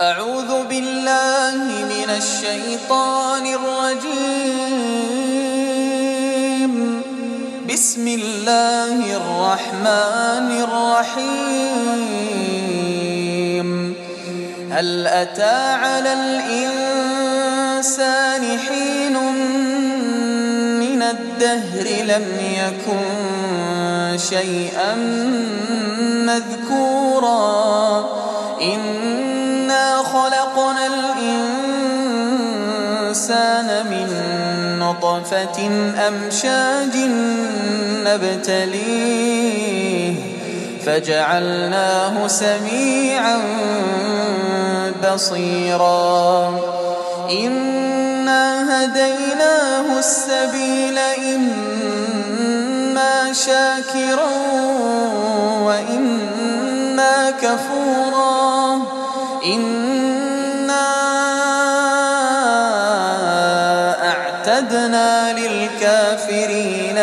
أعوذ بالله من الشيطان الرجيم. بسم الله الرحمن الرحيم. هل أتى على الإنسان حين من الدهر لم يكن شيئا مذكورا؟ نطفة أمشاج نبتليه فجعلناه سميعا بصيرا. إنا هديناه السبيل إما شاكرا وإما كفورا. إنا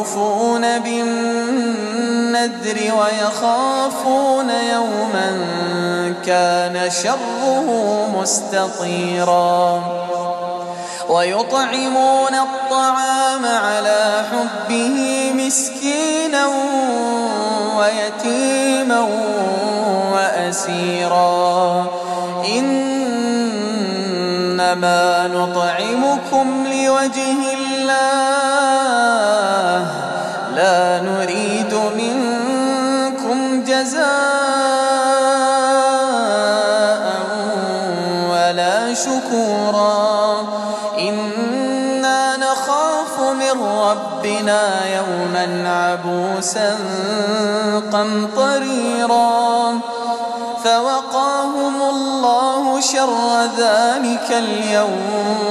يوفون بالنذر ويخافون يوما كان شره مستطيرا. ويطعمون الطعام على حبه مسكينا ويتيما وأسيرا. إنما نطعمكم لوجه الله. نريد منكم جزاء ولا شكورا. إنا نخاف من ربنا يوما عبوسا قمطريرا. فوقاهم الله شر ذلك اليوم.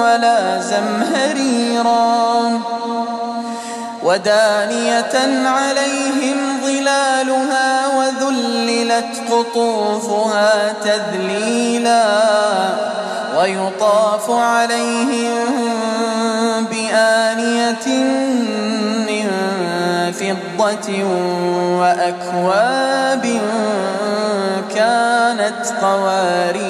ولا زمهريرا ودانية عليهم ظلالها وذللت قطوفها تذليلا ويطاف عليهم بآنية من فضة وأكواب كانت قواريرا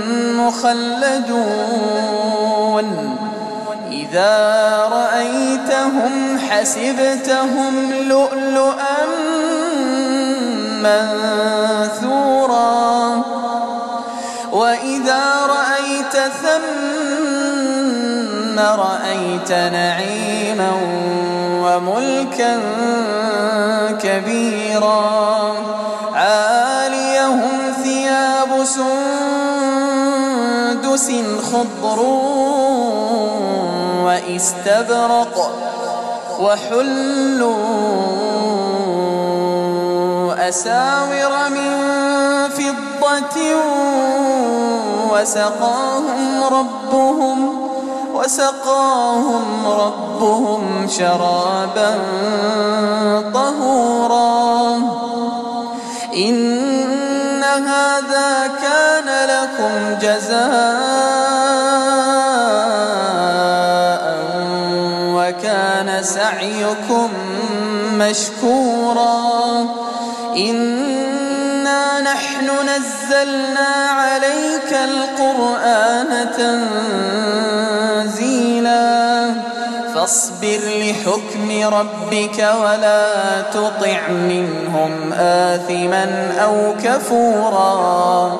مخلدون. إذا رأيتهم حسبتهم لؤلؤا منثورا. وإذا رأيت ثم رأيت نعيما وملكا كبيرا. عاليهم ثياب سندس خضر واستبرق وحلوا أساور من فضة وسقاهم ربهم وسقاهم ربهم شرابا طهورا. إن لكم جزاء وكان سعيكم مشكورا. إنا نحن نزلنا عليك القرآن تنزيلا. فاصبر لحكم ربك ولا تطع منهم آثما أو كفورا.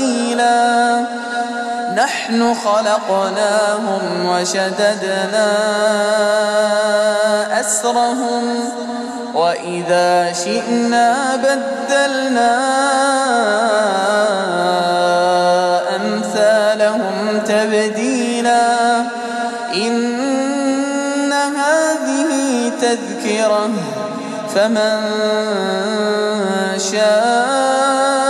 ثقيلا نحن خلقناهم وشددنا أسرهم وإذا شئنا بدلنا أمثالهم تبديلا. إن هذه تذكرة فمن شاء